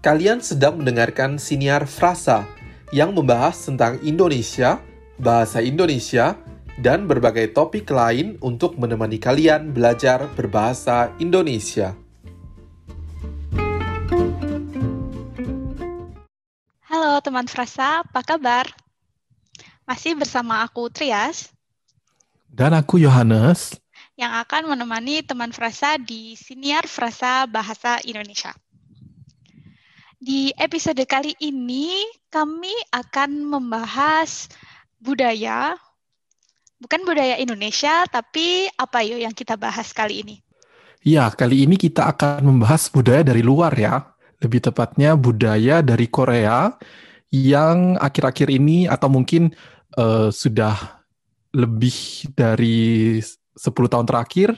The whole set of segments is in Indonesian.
Kalian sedang mendengarkan siniar Frasa yang membahas tentang Indonesia, bahasa Indonesia, dan berbagai topik lain untuk menemani kalian belajar berbahasa Indonesia. Halo teman Frasa, apa kabar? Masih bersama aku Trias Dan aku Yohanes. yang akan menemani teman Frasa di Siniar Frasa Bahasa Indonesia. Di episode kali ini kami akan membahas budaya, bukan budaya Indonesia, tapi apa yo yang kita bahas kali ini? Ya, kali ini kita akan membahas budaya dari luar ya. Lebih tepatnya budaya dari Korea yang akhir-akhir ini atau mungkin eh, sudah lebih dari 10 tahun terakhir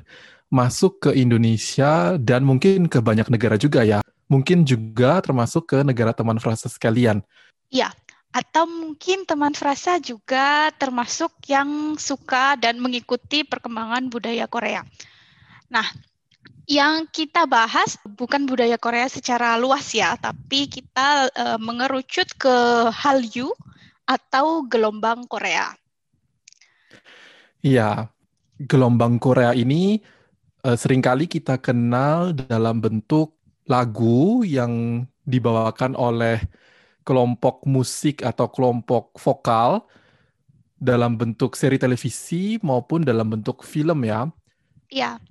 masuk ke Indonesia dan mungkin ke banyak negara juga ya. Mungkin juga termasuk ke negara teman frasa sekalian. Iya, atau mungkin teman Frasa juga termasuk yang suka dan mengikuti perkembangan budaya Korea. Nah, yang kita bahas bukan budaya Korea secara luas ya, tapi kita eh, mengerucut ke Hallyu atau gelombang Korea. Iya, gelombang Korea ini eh, sering kali kita kenal dalam bentuk lagu yang dibawakan oleh kelompok musik atau kelompok vokal dalam bentuk seri televisi maupun dalam bentuk film ya. Iya.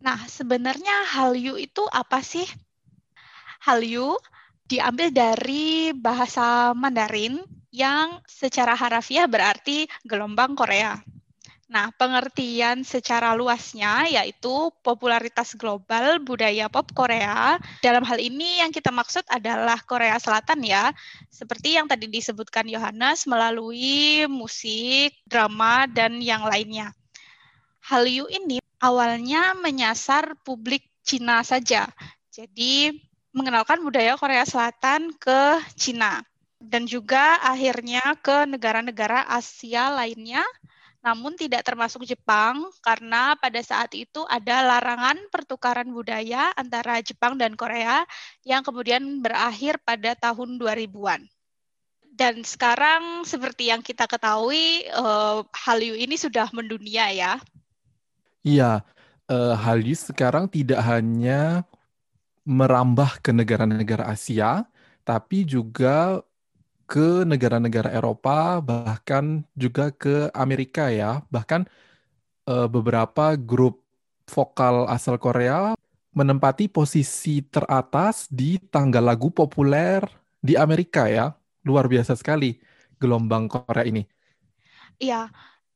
Nah, sebenarnya Hallyu itu apa sih? Hallyu diambil dari bahasa Mandarin yang secara harafiah berarti gelombang Korea. Nah, pengertian secara luasnya yaitu popularitas global budaya pop Korea. Dalam hal ini yang kita maksud adalah Korea Selatan ya, seperti yang tadi disebutkan Yohanes melalui musik, drama, dan yang lainnya. Hallyu ini awalnya menyasar publik Cina saja. Jadi mengenalkan budaya Korea Selatan ke Cina dan juga akhirnya ke negara-negara Asia lainnya namun tidak termasuk Jepang karena pada saat itu ada larangan pertukaran budaya antara Jepang dan Korea yang kemudian berakhir pada tahun 2000-an. Dan sekarang seperti yang kita ketahui uh, Hallyu ini sudah mendunia ya. Iya, eh, Hallyu sekarang tidak hanya merambah ke negara-negara Asia, tapi juga ke negara-negara Eropa, bahkan juga ke Amerika ya. Bahkan eh, beberapa grup vokal asal Korea menempati posisi teratas di tangga lagu populer di Amerika ya. Luar biasa sekali gelombang Korea ini. Iya.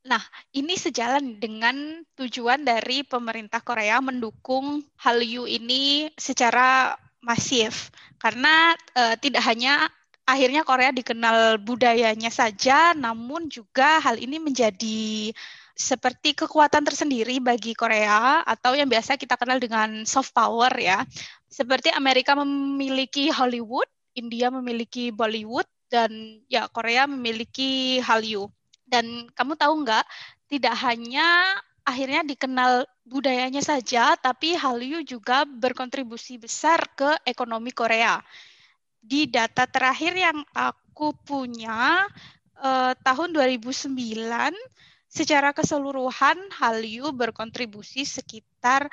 Nah, ini sejalan dengan tujuan dari pemerintah Korea mendukung Hallyu ini secara masif. Karena eh, tidak hanya akhirnya Korea dikenal budayanya saja, namun juga hal ini menjadi seperti kekuatan tersendiri bagi Korea atau yang biasa kita kenal dengan soft power ya. Seperti Amerika memiliki Hollywood, India memiliki Bollywood, dan ya Korea memiliki Hallyu. Dan kamu tahu nggak, tidak hanya akhirnya dikenal budayanya saja, tapi Hallyu juga berkontribusi besar ke ekonomi Korea di data terakhir yang aku punya eh, tahun 2009 secara keseluruhan Hallyu berkontribusi sekitar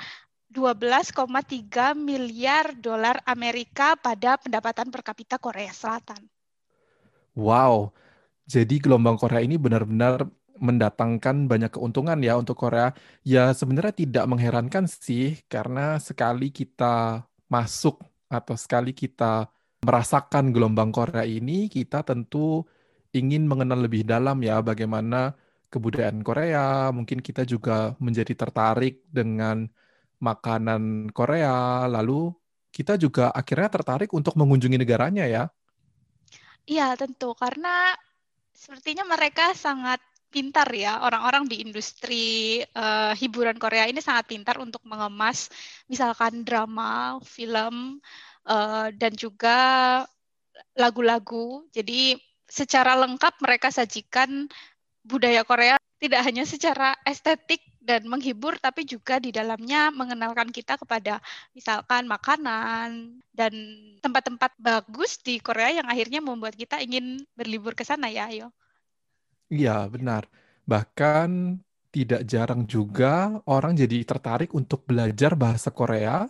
12,3 miliar dolar Amerika pada pendapatan per kapita Korea Selatan. Wow, jadi gelombang Korea ini benar-benar mendatangkan banyak keuntungan ya untuk Korea. Ya sebenarnya tidak mengherankan sih karena sekali kita masuk atau sekali kita merasakan gelombang Korea ini, kita tentu ingin mengenal lebih dalam ya bagaimana kebudayaan Korea. Mungkin kita juga menjadi tertarik dengan makanan Korea. Lalu kita juga akhirnya tertarik untuk mengunjungi negaranya ya. Iya, tentu. Karena sepertinya mereka sangat pintar ya orang-orang di industri uh, hiburan Korea ini sangat pintar untuk mengemas misalkan drama, film uh, dan juga lagu-lagu. Jadi secara lengkap mereka sajikan budaya Korea tidak hanya secara estetik dan menghibur tapi juga di dalamnya mengenalkan kita kepada misalkan makanan dan tempat-tempat bagus di Korea yang akhirnya membuat kita ingin berlibur ke sana ya ayo Iya, benar. Bahkan tidak jarang juga orang jadi tertarik untuk belajar bahasa Korea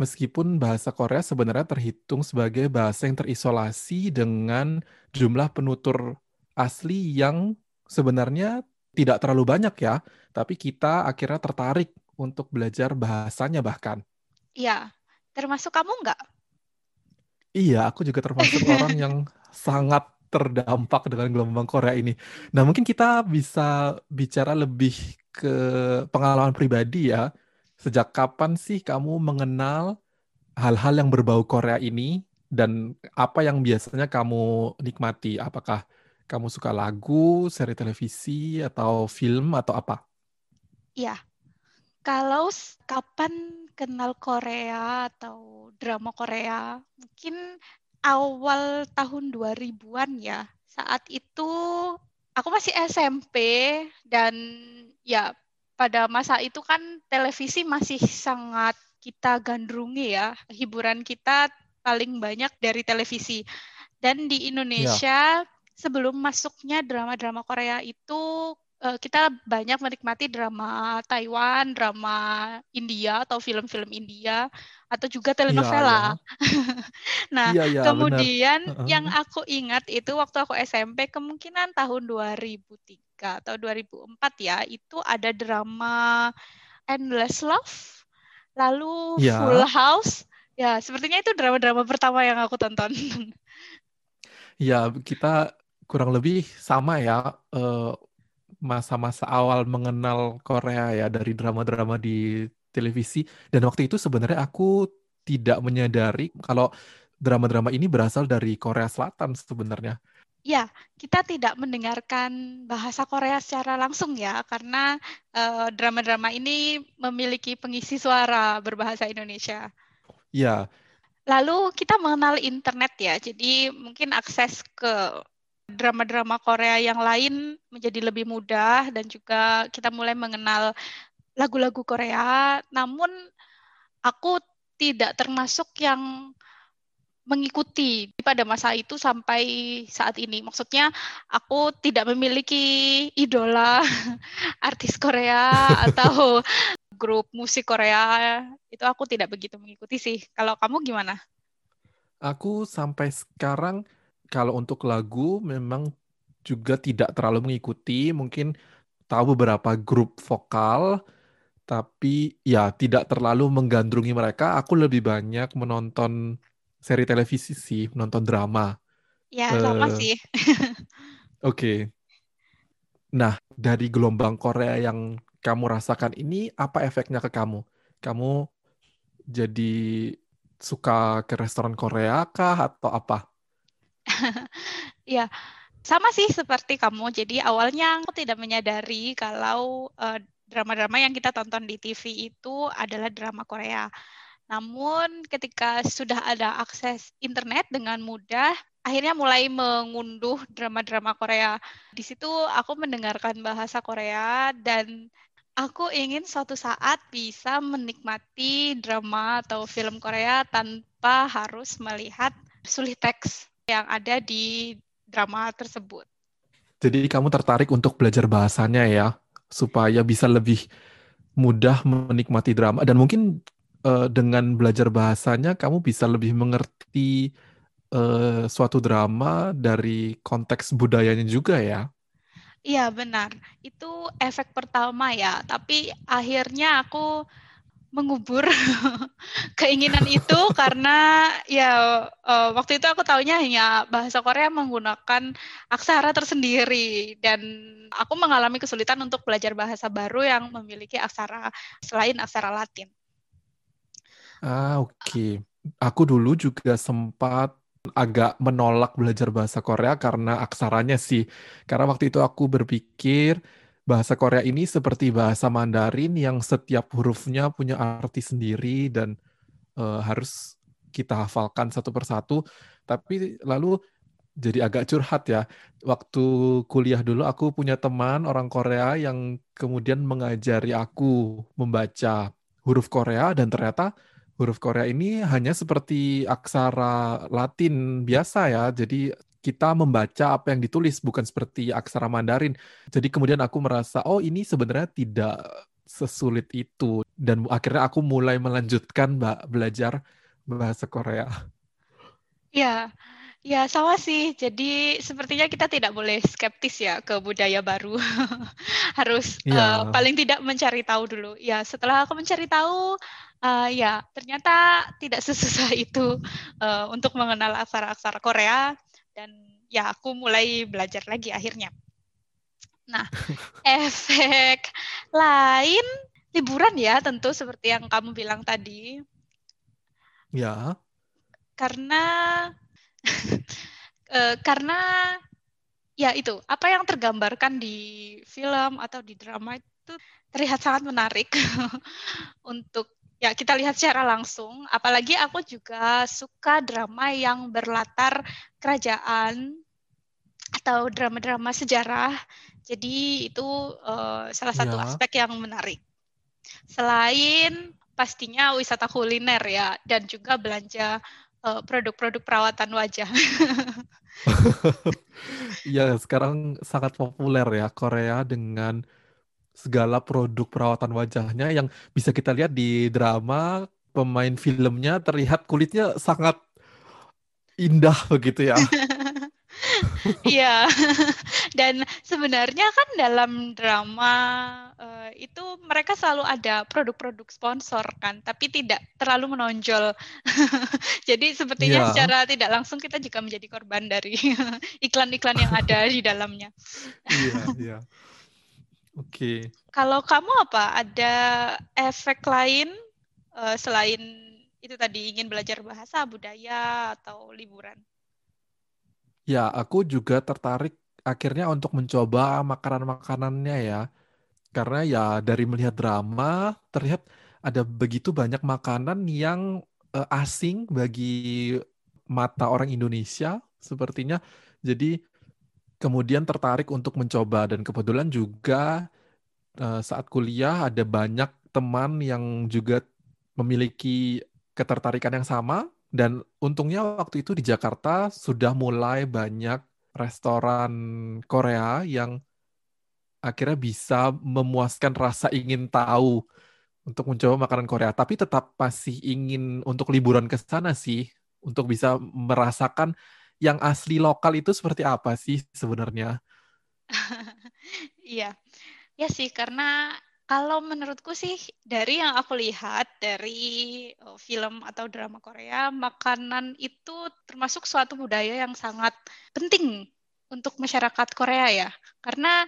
meskipun bahasa Korea sebenarnya terhitung sebagai bahasa yang terisolasi dengan jumlah penutur asli yang sebenarnya tidak terlalu banyak ya, tapi kita akhirnya tertarik untuk belajar bahasanya bahkan. Iya, termasuk kamu nggak? Iya, aku juga termasuk orang yang sangat terdampak dengan gelombang Korea ini. Nah, mungkin kita bisa bicara lebih ke pengalaman pribadi ya. Sejak kapan sih kamu mengenal hal-hal yang berbau Korea ini dan apa yang biasanya kamu nikmati? Apakah kamu suka lagu, seri televisi, atau film, atau apa? Iya. Kalau kapan kenal Korea atau drama Korea, mungkin awal tahun 2000-an ya. Saat itu aku masih SMP dan ya pada masa itu kan televisi masih sangat kita gandrungi ya. Hiburan kita paling banyak dari televisi. Dan di Indonesia ya sebelum masuknya drama-drama Korea itu uh, kita banyak menikmati drama Taiwan, drama India atau film-film India atau juga telenovela. Ya, ya. nah, ya, ya, kemudian benar. yang aku ingat itu waktu aku SMP kemungkinan tahun 2003 atau 2004 ya, itu ada drama Endless Love, lalu ya. Full House. Ya, sepertinya itu drama-drama pertama yang aku tonton. Ya, kita kurang lebih sama ya eh, masa-masa awal mengenal Korea ya dari drama-drama di televisi dan waktu itu sebenarnya aku tidak menyadari kalau drama-drama ini berasal dari Korea Selatan sebenarnya. Ya, kita tidak mendengarkan bahasa Korea secara langsung ya, karena drama drama-drama ini memiliki pengisi suara berbahasa Indonesia. Ya. Lalu kita mengenal internet ya, jadi mungkin akses ke drama-drama Korea yang lain menjadi lebih mudah dan juga kita mulai mengenal lagu-lagu Korea. Namun aku tidak termasuk yang mengikuti pada masa itu sampai saat ini. Maksudnya aku tidak memiliki idola artis Korea atau grup musik Korea. Itu aku tidak begitu mengikuti sih. Kalau kamu gimana? Aku sampai sekarang kalau untuk lagu memang juga tidak terlalu mengikuti, mungkin tahu beberapa grup vokal, tapi ya tidak terlalu menggandrungi mereka. Aku lebih banyak menonton seri televisi sih, menonton drama. Ya, sama uh, sih. Oke. Okay. Nah, dari gelombang Korea yang kamu rasakan ini, apa efeknya ke kamu? Kamu jadi suka ke restoran Korea kah atau apa? Ya, sama sih seperti kamu. Jadi awalnya aku tidak menyadari kalau eh, drama-drama yang kita tonton di TV itu adalah drama Korea. Namun ketika sudah ada akses internet dengan mudah, akhirnya mulai mengunduh drama-drama Korea. Di situ aku mendengarkan bahasa Korea dan aku ingin suatu saat bisa menikmati drama atau film Korea tanpa harus melihat sulit teks yang ada di drama tersebut. Jadi kamu tertarik untuk belajar bahasanya ya, supaya bisa lebih mudah menikmati drama dan mungkin uh, dengan belajar bahasanya kamu bisa lebih mengerti uh, suatu drama dari konteks budayanya juga ya. Iya benar, itu efek pertama ya. Tapi akhirnya aku mengubur keinginan itu karena ya uh, waktu itu aku taunya hanya bahasa Korea menggunakan aksara tersendiri dan aku mengalami kesulitan untuk belajar bahasa baru yang memiliki aksara selain aksara Latin. Ah, oke. Okay. Aku dulu juga sempat agak menolak belajar bahasa Korea karena aksaranya sih. Karena waktu itu aku berpikir bahasa Korea ini seperti bahasa Mandarin yang setiap hurufnya punya arti sendiri dan uh, harus kita hafalkan satu persatu. Tapi lalu jadi agak curhat ya. Waktu kuliah dulu aku punya teman orang Korea yang kemudian mengajari aku membaca huruf Korea dan ternyata huruf Korea ini hanya seperti aksara Latin biasa ya. Jadi kita membaca apa yang ditulis bukan seperti aksara Mandarin. Jadi kemudian aku merasa oh ini sebenarnya tidak sesulit itu dan akhirnya aku mulai melanjutkan mbak belajar bahasa Korea. Ya, ya sama sih. Jadi sepertinya kita tidak boleh skeptis ya ke budaya baru. Harus ya. uh, paling tidak mencari tahu dulu. Ya setelah aku mencari tahu, uh, ya ternyata tidak sesusah itu uh, untuk mengenal aksara-aksara Korea dan ya aku mulai belajar lagi akhirnya. Nah, efek lain liburan ya tentu seperti yang kamu bilang tadi. Ya. Karena uh, karena ya itu apa yang tergambarkan di film atau di drama itu terlihat sangat menarik untuk ya kita lihat secara langsung. Apalagi aku juga suka drama yang berlatar kerajaan atau drama-drama sejarah. Jadi itu uh, salah satu ya. aspek yang menarik. Selain pastinya wisata kuliner ya dan juga belanja uh, produk-produk perawatan wajah. ya sekarang sangat populer ya Korea dengan segala produk perawatan wajahnya yang bisa kita lihat di drama pemain filmnya terlihat kulitnya sangat indah begitu ya. Iya. Dan sebenarnya kan dalam drama uh, itu mereka selalu ada produk-produk sponsor kan, tapi tidak terlalu menonjol. Jadi sepertinya yeah. secara tidak langsung kita juga menjadi korban dari iklan-iklan yang ada di dalamnya. Iya, iya. Oke. Kalau kamu apa? Ada efek lain uh, selain itu tadi ingin belajar bahasa, budaya atau liburan? Ya, aku juga tertarik akhirnya untuk mencoba makanan-makanannya ya. Karena ya dari melihat drama terlihat ada begitu banyak makanan yang uh, asing bagi mata orang Indonesia sepertinya. Jadi kemudian tertarik untuk mencoba dan kebetulan juga uh, saat kuliah ada banyak teman yang juga memiliki ketertarikan yang sama dan untungnya waktu itu di Jakarta sudah mulai banyak restoran Korea yang akhirnya bisa memuaskan rasa ingin tahu untuk mencoba makanan Korea, tapi tetap masih ingin untuk liburan ke sana sih, untuk bisa merasakan yang asli lokal itu seperti apa sih sebenarnya? Iya, ya sih karena kalau menurutku sih dari yang aku lihat dari oh, film atau drama Korea, makanan itu termasuk suatu budaya yang sangat penting untuk masyarakat Korea ya. Karena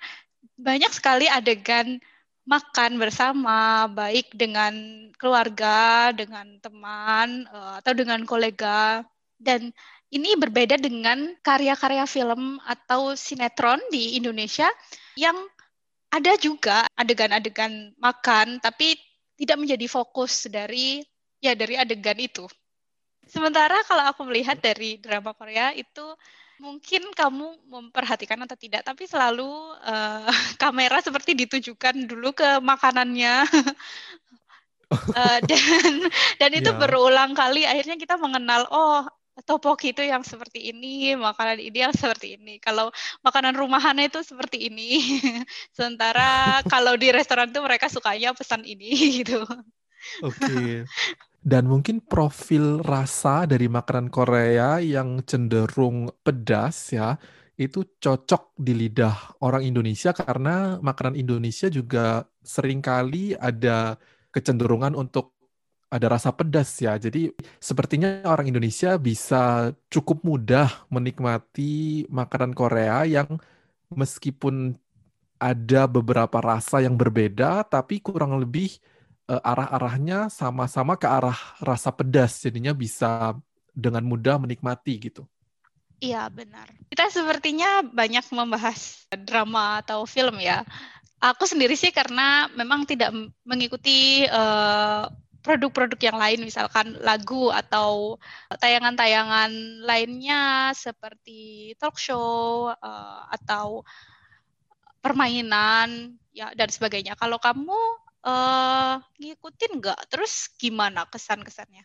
banyak sekali adegan makan bersama, baik dengan keluarga, dengan teman, eh, atau dengan kolega. Dan ini berbeda dengan karya-karya film atau sinetron di Indonesia yang ada juga adegan-adegan makan, tapi tidak menjadi fokus dari ya dari adegan itu. Sementara kalau aku melihat dari drama Korea itu mungkin kamu memperhatikan atau tidak, tapi selalu uh, kamera seperti ditujukan dulu ke makanannya. uh, dan dan itu yeah. berulang kali akhirnya kita mengenal oh topoki itu yang seperti ini, makanan yang seperti ini. Kalau makanan rumahan itu seperti ini. Sementara kalau di restoran itu mereka sukanya pesan ini gitu. Oke. Okay. Dan mungkin profil rasa dari makanan Korea yang cenderung pedas ya, itu cocok di lidah orang Indonesia karena makanan Indonesia juga sering kali ada kecenderungan untuk ada rasa pedas ya. Jadi sepertinya orang Indonesia bisa cukup mudah menikmati makanan Korea yang meskipun ada beberapa rasa yang berbeda tapi kurang lebih uh, arah-arahnya sama-sama ke arah rasa pedas. Jadinya bisa dengan mudah menikmati gitu. Iya, benar. Kita sepertinya banyak membahas drama atau film ya. Aku sendiri sih karena memang tidak mengikuti uh, produk-produk yang lain, misalkan lagu atau tayangan-tayangan lainnya seperti talk show uh, atau permainan ya dan sebagainya. Kalau kamu uh, ngikutin nggak? Terus gimana kesan-kesannya?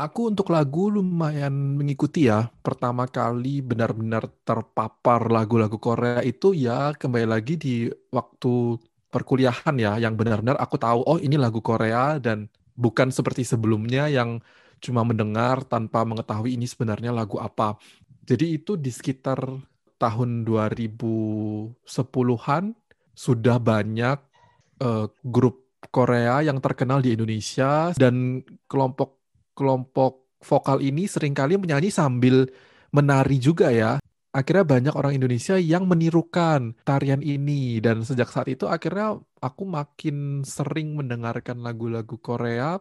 Aku untuk lagu lumayan mengikuti ya. Pertama kali benar-benar terpapar lagu-lagu Korea itu ya kembali lagi di waktu perkuliahan ya, yang benar-benar aku tahu oh ini lagu Korea dan bukan seperti sebelumnya yang cuma mendengar tanpa mengetahui ini sebenarnya lagu apa. Jadi itu di sekitar tahun 2010-an sudah banyak uh, grup Korea yang terkenal di Indonesia dan kelompok kelompok vokal ini sering kali menyanyi sambil menari juga ya. Akhirnya banyak orang Indonesia yang menirukan tarian ini dan sejak saat itu akhirnya aku makin sering mendengarkan lagu-lagu Korea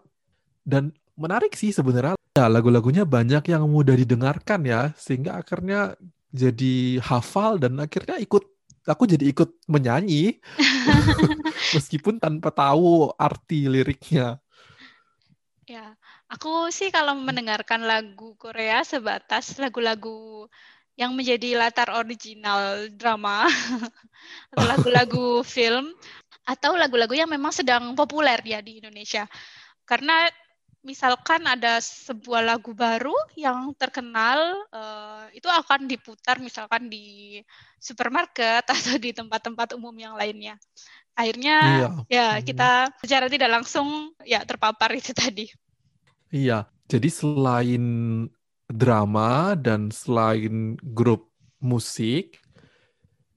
dan menarik sih sebenarnya. Ya, lagu-lagunya banyak yang mudah didengarkan ya sehingga akhirnya jadi hafal dan akhirnya ikut aku jadi ikut menyanyi meskipun tanpa tahu arti liriknya. Ya, Aku sih kalau mendengarkan lagu Korea sebatas lagu-lagu yang menjadi latar original drama atau lagu-lagu film atau lagu-lagu yang memang sedang populer ya di Indonesia. Karena misalkan ada sebuah lagu baru yang terkenal uh, itu akan diputar misalkan di supermarket atau di tempat-tempat umum yang lainnya. Akhirnya iya. ya hmm. kita secara tidak langsung ya terpapar itu tadi. Iya, jadi selain drama dan selain grup musik,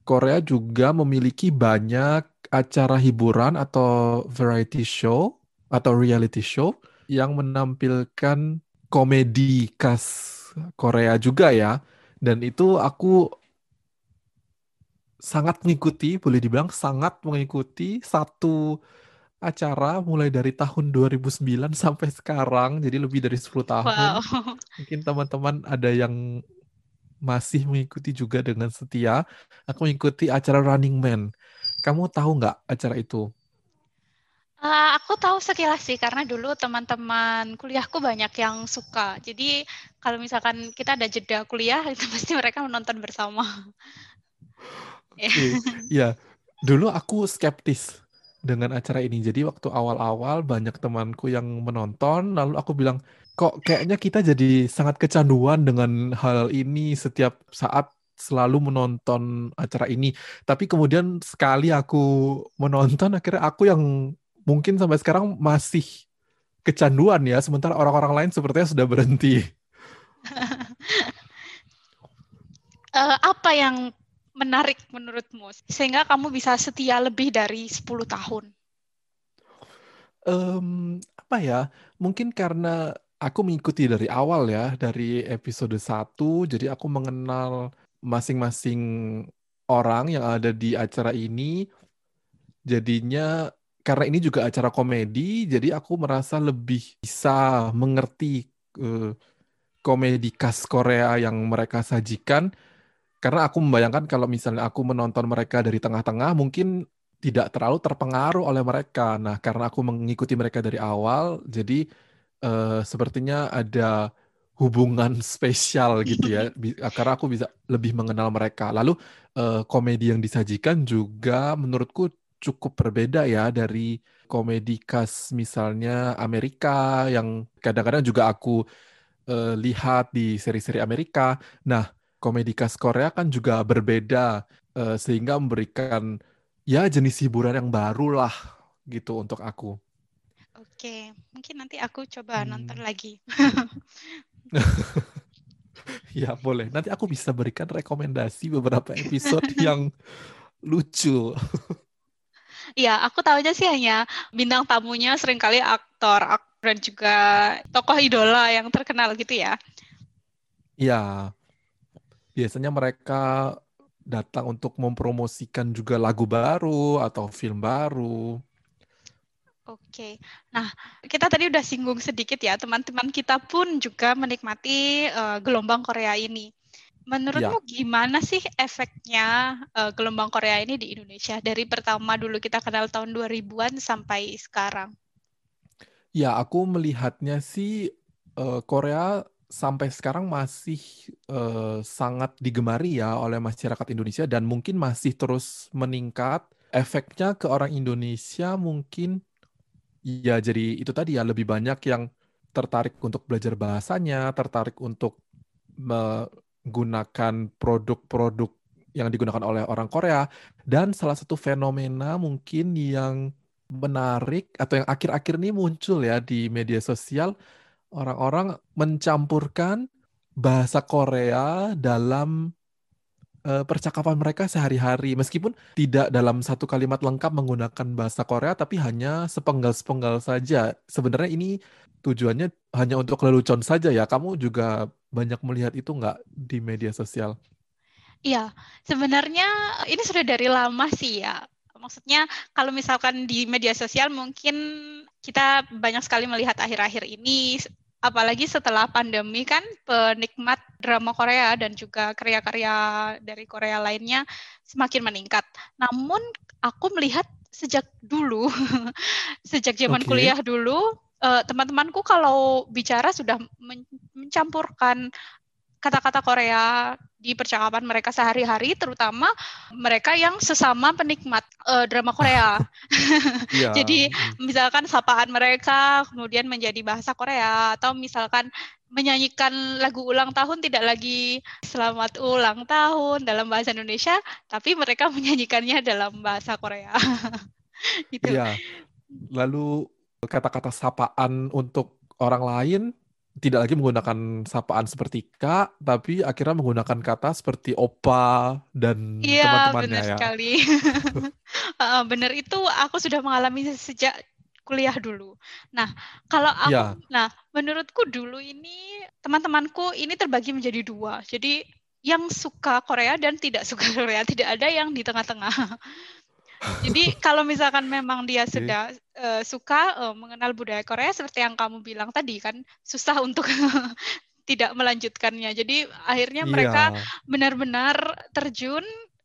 Korea juga memiliki banyak acara hiburan atau variety show atau reality show yang menampilkan komedi khas Korea juga ya. Dan itu aku sangat mengikuti, boleh dibilang sangat mengikuti satu acara mulai dari tahun 2009 sampai sekarang, jadi lebih dari 10 tahun. Wow. Mungkin teman-teman ada yang masih mengikuti juga dengan setia. Aku mengikuti acara Running Man. Kamu tahu nggak acara itu? Uh, aku tahu sekilas sih karena dulu teman-teman kuliahku banyak yang suka. Jadi kalau misalkan kita ada jeda kuliah itu pasti mereka menonton bersama. Oke, okay. ya. Dulu aku skeptis dengan acara ini. Jadi waktu awal-awal banyak temanku yang menonton, lalu aku bilang, kok kayaknya kita jadi sangat kecanduan dengan hal ini setiap saat selalu menonton acara ini. Tapi kemudian sekali aku menonton, akhirnya aku yang mungkin sampai sekarang masih kecanduan ya, sementara orang-orang lain sepertinya sudah berhenti. uh, apa yang menarik menurutmu sehingga kamu bisa setia lebih dari 10 tahun? Um, apa ya? Mungkin karena aku mengikuti dari awal ya, dari episode 1, jadi aku mengenal masing-masing orang yang ada di acara ini. Jadinya karena ini juga acara komedi, jadi aku merasa lebih bisa mengerti uh, komedi khas Korea yang mereka sajikan karena aku membayangkan kalau misalnya aku menonton mereka dari tengah-tengah, mungkin tidak terlalu terpengaruh oleh mereka. Nah, karena aku mengikuti mereka dari awal, jadi uh, sepertinya ada hubungan spesial gitu ya, karena aku bisa lebih mengenal mereka. Lalu uh, komedi yang disajikan juga menurutku cukup berbeda ya dari komedi khas misalnya Amerika yang kadang-kadang juga aku uh, lihat di seri-seri Amerika. Nah, komedi khas Korea kan juga berbeda uh, sehingga memberikan ya jenis hiburan yang baru lah gitu untuk aku. Oke, mungkin nanti aku coba hmm. nonton lagi. ya boleh. Nanti aku bisa berikan rekomendasi beberapa episode yang lucu. Iya, aku tahu aja sih hanya bintang tamunya sering kali aktor, aktor dan juga tokoh idola yang terkenal gitu ya. Iya, biasanya mereka datang untuk mempromosikan juga lagu baru atau film baru. Oke, nah kita tadi udah singgung sedikit ya, teman-teman kita pun juga menikmati uh, gelombang Korea ini. Menurutmu ya. gimana sih efeknya uh, gelombang Korea ini di Indonesia dari pertama dulu kita kenal tahun 2000-an sampai sekarang? Ya, aku melihatnya sih uh, Korea sampai sekarang masih uh, sangat digemari ya oleh masyarakat Indonesia dan mungkin masih terus meningkat. Efeknya ke orang Indonesia mungkin ya jadi itu tadi ya lebih banyak yang tertarik untuk belajar bahasanya, tertarik untuk menggunakan produk-produk yang digunakan oleh orang Korea dan salah satu fenomena mungkin yang menarik atau yang akhir-akhir ini muncul ya di media sosial orang-orang mencampurkan bahasa Korea dalam uh, percakapan mereka sehari-hari meskipun tidak dalam satu kalimat lengkap menggunakan bahasa Korea tapi hanya sepenggal-sepenggal saja. Sebenarnya ini tujuannya hanya untuk lelucon saja ya. Kamu juga banyak melihat itu nggak di media sosial? Iya, sebenarnya ini sudah dari lama sih ya. Maksudnya kalau misalkan di media sosial mungkin kita banyak sekali melihat akhir-akhir ini apalagi setelah pandemi kan penikmat drama Korea dan juga karya-karya dari Korea lainnya semakin meningkat. Namun aku melihat sejak dulu, sejak zaman okay. kuliah dulu, uh, teman-temanku kalau bicara sudah mencampurkan kata-kata Korea di percakapan mereka sehari-hari, terutama mereka yang sesama penikmat uh, drama Korea. yeah. Jadi misalkan sapaan mereka kemudian menjadi bahasa Korea atau misalkan menyanyikan lagu ulang tahun tidak lagi selamat ulang tahun dalam bahasa Indonesia, tapi mereka menyanyikannya dalam bahasa Korea. gitu. Iya. Lalu kata-kata sapaan untuk orang lain tidak lagi menggunakan sapaan seperti kak, tapi akhirnya menggunakan kata seperti opa dan iya, teman-temannya benar ya. sekali. benar itu aku sudah mengalami sejak kuliah dulu. Nah, kalau aku, ya. nah menurutku dulu ini teman-temanku ini terbagi menjadi dua. Jadi yang suka Korea dan tidak suka Korea, tidak ada yang di tengah-tengah. Jadi kalau misalkan memang dia sudah uh, suka uh, mengenal budaya Korea seperti yang kamu bilang tadi kan susah untuk tidak melanjutkannya. Jadi akhirnya mereka yeah. benar-benar terjun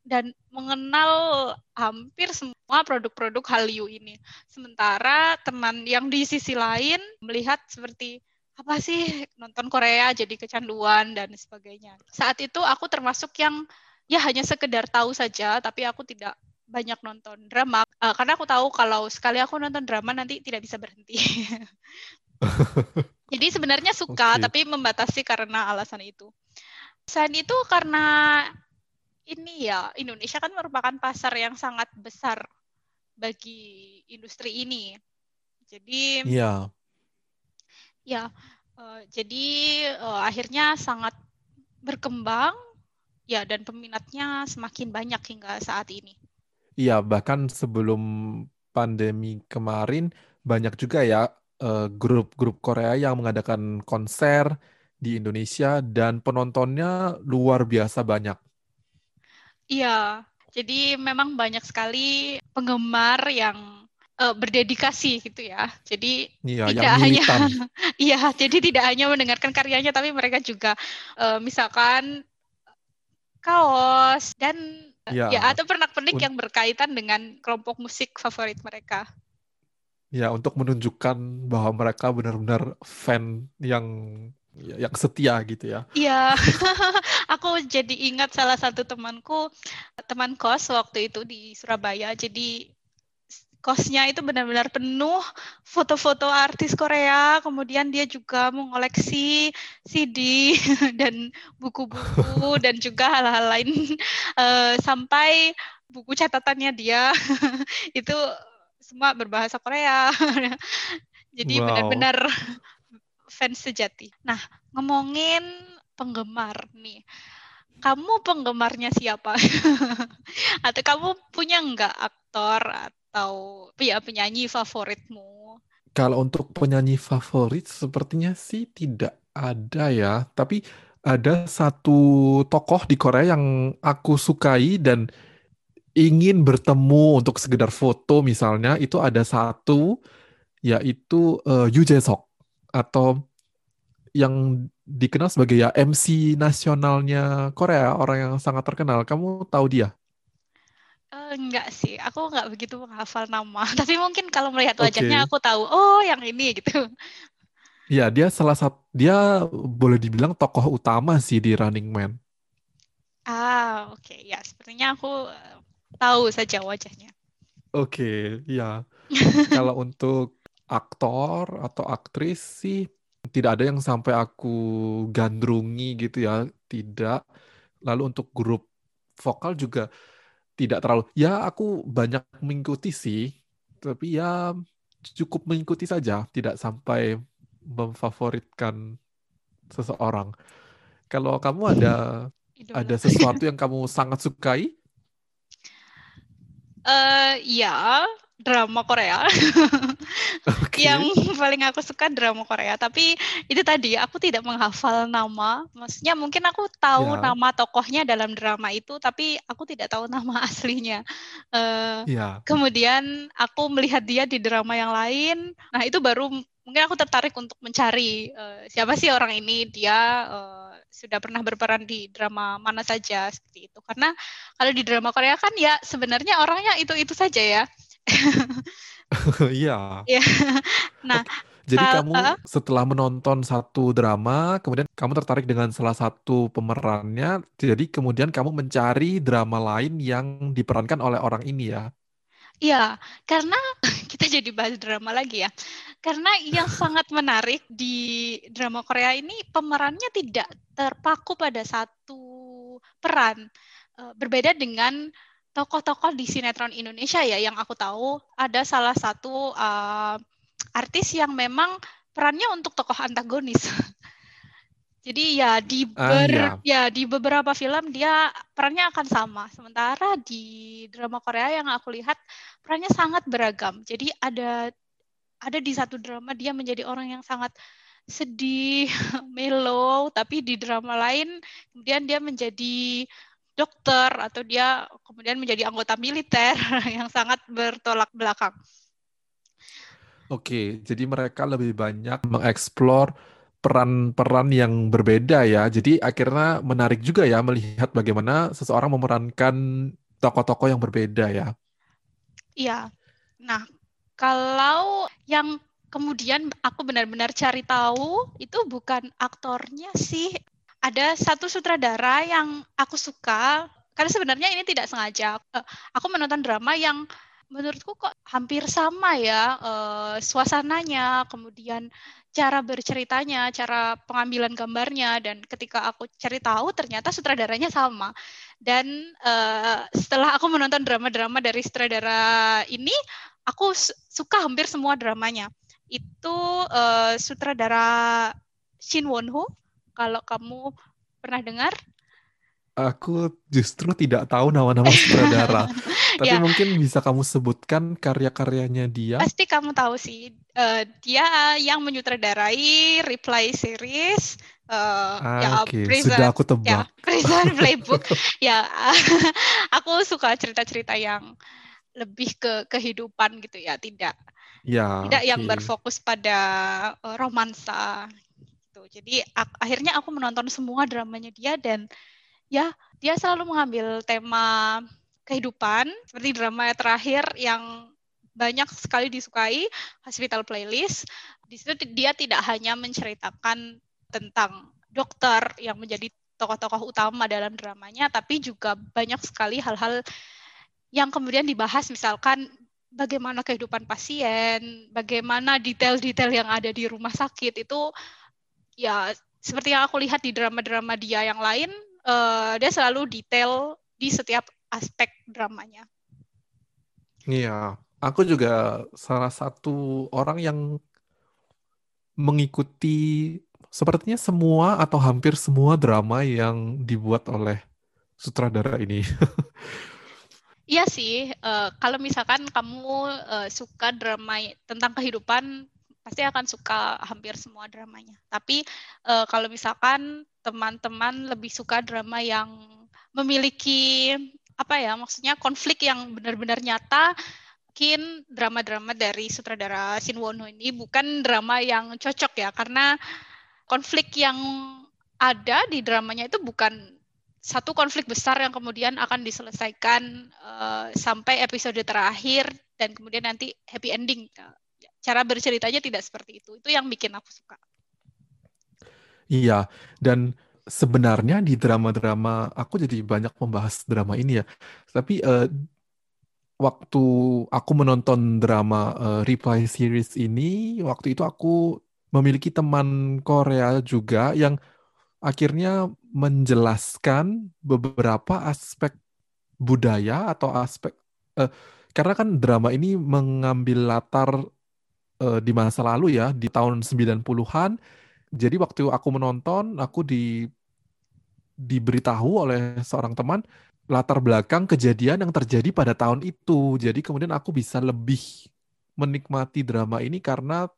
dan mengenal hampir semua produk-produk Hallyu ini. Sementara teman yang di sisi lain melihat seperti apa sih nonton Korea jadi kecanduan dan sebagainya. Saat itu aku termasuk yang ya hanya sekedar tahu saja tapi aku tidak banyak nonton drama uh, karena aku tahu kalau sekali aku nonton drama nanti tidak bisa berhenti. Jadi sebenarnya suka okay. tapi membatasi karena alasan itu. Selain itu karena ini ya Indonesia kan merupakan pasar yang sangat besar bagi industri ini. Jadi Iya. Ya, uh, jadi uh, akhirnya sangat berkembang ya dan peminatnya semakin banyak hingga saat ini. Iya, bahkan sebelum pandemi kemarin banyak juga ya eh, grup-grup Korea yang mengadakan konser di Indonesia dan penontonnya luar biasa banyak. Iya, jadi memang banyak sekali penggemar yang uh, berdedikasi gitu ya. Jadi iya, tidak hanya iya, jadi tidak hanya mendengarkan karyanya tapi mereka juga uh, misalkan kaos dan Ya, ya atau pernak-pernik yang berkaitan dengan kelompok musik favorit mereka. Ya, untuk menunjukkan bahwa mereka benar-benar fan yang yang setia gitu ya. Iya, aku jadi ingat salah satu temanku, teman kos waktu itu di Surabaya. Jadi kosnya itu benar-benar penuh foto-foto artis Korea, kemudian dia juga mengoleksi CD dan buku-buku dan juga hal-hal lain uh, sampai buku catatannya dia itu semua berbahasa Korea. Jadi wow. benar-benar fans sejati. Nah, ngomongin penggemar nih. Kamu penggemarnya siapa? Atau kamu punya nggak aktor atau ya penyanyi favoritmu? Kalau untuk penyanyi favorit sepertinya sih tidak ada ya, tapi ada satu tokoh di Korea yang aku sukai dan ingin bertemu untuk sekedar foto misalnya itu ada satu yaitu uh, Yu Jae-sok atau yang dikenal sebagai ya MC nasionalnya Korea, orang yang sangat terkenal. Kamu tahu dia? Uh, enggak sih, aku enggak begitu menghafal nama. Tapi mungkin kalau melihat wajahnya aku tahu, oh yang ini gitu. Ya, dia salah satu dia boleh dibilang tokoh utama sih di Running Man. Ah, oke. Okay. Ya, sepertinya aku eh, tahu saja wajahnya. Oke, okay, ya. kalau untuk aktor atau aktris sih tidak ada yang sampai aku gandrungi gitu ya, tidak. Lalu untuk grup vokal juga tidak terlalu ya aku banyak mengikuti sih tapi ya cukup mengikuti saja tidak sampai memfavoritkan seseorang kalau kamu ada Idola. ada sesuatu yang kamu sangat sukai uh, ya drama Korea. Okay. yang paling aku suka drama Korea. Tapi itu tadi aku tidak menghafal nama. Maksudnya mungkin aku tahu yeah. nama tokohnya dalam drama itu, tapi aku tidak tahu nama aslinya. Uh, eh, yeah. Kemudian aku melihat dia di drama yang lain. Nah itu baru mungkin aku tertarik untuk mencari uh, siapa sih orang ini. Dia uh, sudah pernah berperan di drama mana saja seperti itu. Karena kalau di drama Korea kan ya sebenarnya orangnya itu itu saja ya Iya. Iya. Nah, Jadi kamu setelah menonton satu drama, kemudian kamu tertarik dengan salah satu pemerannya, jadi kemudian kamu mencari drama lain yang diperankan oleh orang ini ya? Iya, karena kita jadi bahas drama lagi ya. Karena yang sangat menarik di drama Korea ini pemerannya tidak terpaku pada satu peran. Eh, berbeda dengan tokoh-tokoh di sinetron Indonesia ya yang aku tahu ada salah satu uh, artis yang memang perannya untuk tokoh antagonis. Jadi ya di ah, ber, uh, ya. ya di beberapa film dia perannya akan sama. Sementara di drama Korea yang aku lihat perannya sangat beragam. Jadi ada ada di satu drama dia menjadi orang yang sangat sedih, mellow, tapi di drama lain kemudian dia menjadi dokter atau dia kemudian menjadi anggota militer yang sangat bertolak belakang. Oke, jadi mereka lebih banyak mengeksplor peran-peran yang berbeda ya. Jadi akhirnya menarik juga ya melihat bagaimana seseorang memerankan tokoh-tokoh yang berbeda ya. Iya. Nah, kalau yang kemudian aku benar-benar cari tahu itu bukan aktornya sih, ada satu sutradara yang aku suka karena sebenarnya ini tidak sengaja. Uh, aku menonton drama yang menurutku kok hampir sama ya uh, suasananya, kemudian cara berceritanya, cara pengambilan gambarnya dan ketika aku cari tahu ternyata sutradaranya sama. Dan uh, setelah aku menonton drama-drama dari sutradara ini, aku suka hampir semua dramanya. Itu sutradara Shin Won Ho kalau kamu pernah dengar? Aku justru tidak tahu nama-nama sutradara. Tapi ya. mungkin bisa kamu sebutkan karya-karyanya dia. Pasti kamu tahu sih. Uh, dia yang menyutradarai Reply series. Uh, ah, ya, okay. Prison, Sudah aku tebak. Ya, Prison Playbook. ya, aku suka cerita-cerita yang lebih ke kehidupan gitu ya, tidak ya, tidak okay. yang berfokus pada uh, romansa. Jadi ak akhirnya aku menonton semua dramanya dia dan ya dia selalu mengambil tema kehidupan seperti drama terakhir yang banyak sekali disukai Hospital Playlist. Di situ dia tidak hanya menceritakan tentang dokter yang menjadi tokoh-tokoh utama dalam dramanya, tapi juga banyak sekali hal-hal yang kemudian dibahas misalkan bagaimana kehidupan pasien, bagaimana detail-detail yang ada di rumah sakit itu ya seperti yang aku lihat di drama-drama dia yang lain, uh, dia selalu detail di setiap aspek dramanya. Iya, aku juga salah satu orang yang mengikuti sepertinya semua atau hampir semua drama yang dibuat oleh sutradara ini. Iya sih, uh, kalau misalkan kamu uh, suka drama tentang kehidupan, pasti akan suka hampir semua dramanya. Tapi uh, kalau misalkan teman-teman lebih suka drama yang memiliki apa ya, maksudnya konflik yang benar-benar nyata, mungkin drama-drama dari sutradara Shin Won Ho ini bukan drama yang cocok ya, karena konflik yang ada di dramanya itu bukan satu konflik besar yang kemudian akan diselesaikan uh, sampai episode terakhir dan kemudian nanti happy ending. Cara berceritanya tidak seperti itu. Itu yang bikin aku suka. Iya, dan sebenarnya di drama-drama aku jadi banyak membahas drama ini ya. Tapi uh, waktu aku menonton drama uh, Reply series ini, waktu itu aku memiliki teman Korea juga yang akhirnya menjelaskan beberapa aspek budaya atau aspek uh, karena kan drama ini mengambil latar uh, di masa lalu ya di tahun 90-an. Jadi waktu aku menonton aku di diberitahu oleh seorang teman latar belakang kejadian yang terjadi pada tahun itu. Jadi kemudian aku bisa lebih menikmati drama ini karena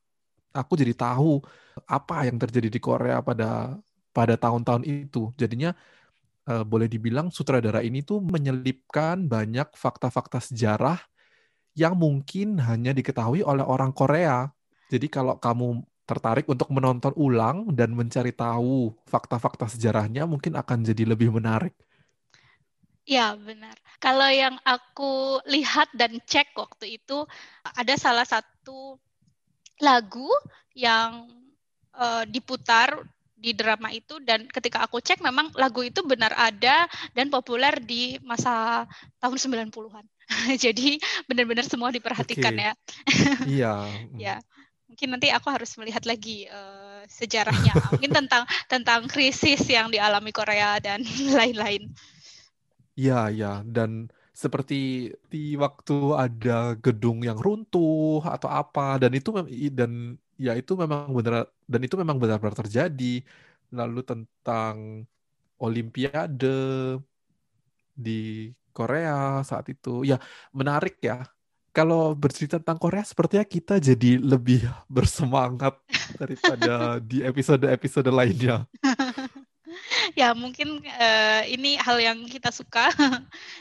aku jadi tahu apa yang terjadi di Korea pada pada tahun-tahun itu. Jadinya uh, boleh dibilang sutradara ini tuh menyelipkan banyak fakta-fakta sejarah yang mungkin hanya diketahui oleh orang Korea. Jadi kalau kamu tertarik untuk menonton ulang dan mencari tahu fakta-fakta sejarahnya mungkin akan jadi lebih menarik. Ya, benar. Kalau yang aku lihat dan cek waktu itu ada salah satu lagu yang uh, diputar di drama itu dan ketika aku cek memang lagu itu benar ada dan populer di masa tahun 90-an. Jadi benar-benar semua diperhatikan okay. ya. iya. ya. Mungkin nanti aku harus melihat lagi uh, sejarahnya. Mungkin tentang tentang krisis yang dialami Korea dan lain-lain. Iya, iya dan seperti di waktu ada gedung yang runtuh atau apa dan itu dan ya itu memang benar dan itu memang benar-benar terjadi. Lalu tentang Olimpiade di Korea saat itu, ya menarik ya. Kalau bercerita tentang Korea, sepertinya kita jadi lebih bersemangat daripada di episode-episode lainnya. ya mungkin uh, ini hal yang kita suka.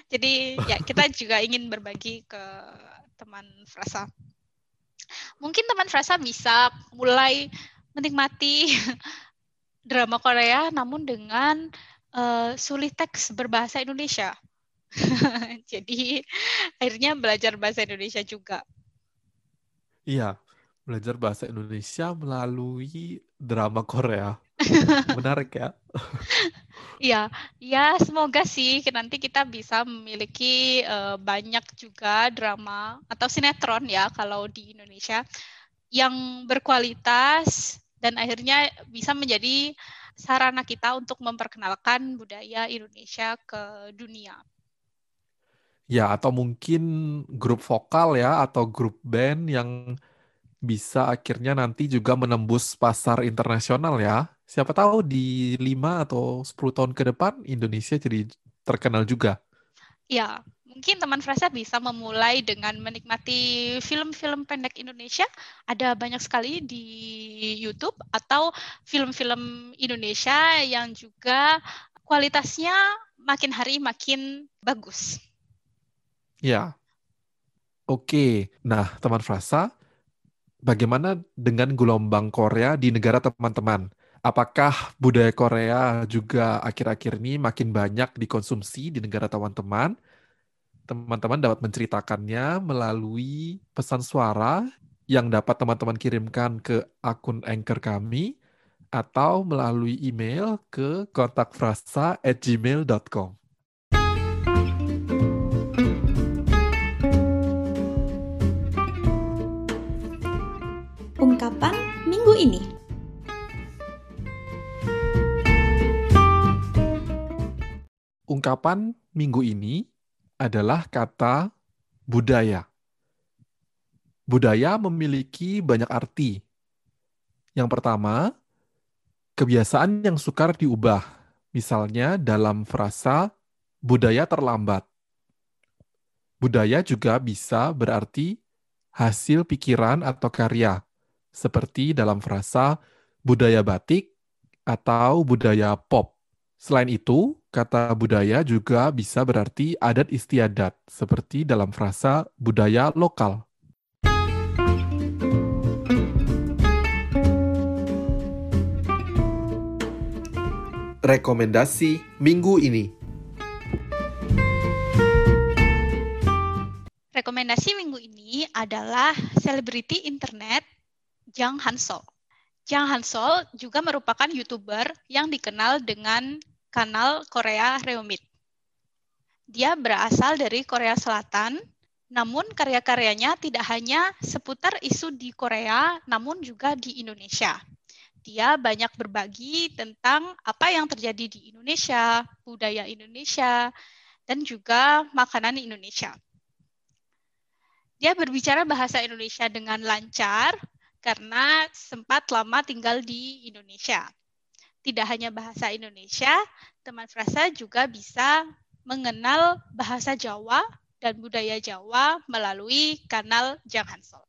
jadi ya kita juga ingin berbagi ke teman Frasa mungkin teman Frasa bisa mulai menikmati drama Korea namun dengan uh, sulit teks berbahasa Indonesia. Jadi akhirnya belajar bahasa Indonesia juga. Iya, belajar bahasa Indonesia melalui drama Korea. Menarik ya. Iya, ya semoga sih nanti kita bisa memiliki uh, banyak juga drama atau sinetron ya kalau di Indonesia yang berkualitas dan akhirnya bisa menjadi sarana kita untuk memperkenalkan budaya Indonesia ke dunia. Ya, atau mungkin grup vokal ya atau grup band yang bisa akhirnya nanti juga menembus pasar internasional ya siapa tahu di 5 atau 10 tahun ke depan Indonesia jadi terkenal juga. Ya, mungkin teman Frasa bisa memulai dengan menikmati film-film pendek Indonesia. Ada banyak sekali di YouTube atau film-film Indonesia yang juga kualitasnya makin hari makin bagus. Ya. Oke. Nah, teman Frasa, bagaimana dengan gelombang Korea di negara teman-teman? Apakah budaya Korea juga akhir-akhir ini makin banyak dikonsumsi di negara teman-teman? Teman-teman dapat menceritakannya melalui pesan suara yang dapat teman-teman kirimkan ke akun Anchor kami atau melalui email ke kontakfrasa@gmail.com. ungkapan minggu ini adalah kata budaya. Budaya memiliki banyak arti. Yang pertama, kebiasaan yang sukar diubah. Misalnya dalam frasa budaya terlambat. Budaya juga bisa berarti hasil pikiran atau karya, seperti dalam frasa budaya batik atau budaya pop. Selain itu, Kata budaya juga bisa berarti adat istiadat, seperti dalam frasa budaya lokal. Rekomendasi minggu ini. Rekomendasi minggu ini adalah selebriti internet Jang Hansol. Jang Hansol juga merupakan YouTuber yang dikenal dengan kanal Korea Reomit. Dia berasal dari Korea Selatan, namun karya-karyanya tidak hanya seputar isu di Korea, namun juga di Indonesia. Dia banyak berbagi tentang apa yang terjadi di Indonesia, budaya Indonesia, dan juga makanan Indonesia. Dia berbicara bahasa Indonesia dengan lancar karena sempat lama tinggal di Indonesia. Tidak hanya bahasa Indonesia, teman frasa juga bisa mengenal bahasa Jawa dan budaya Jawa melalui kanal Jang Hansol.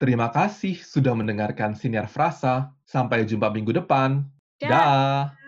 Terima kasih sudah mendengarkan Siniar Frasa. Sampai jumpa minggu depan. Dah. Dah.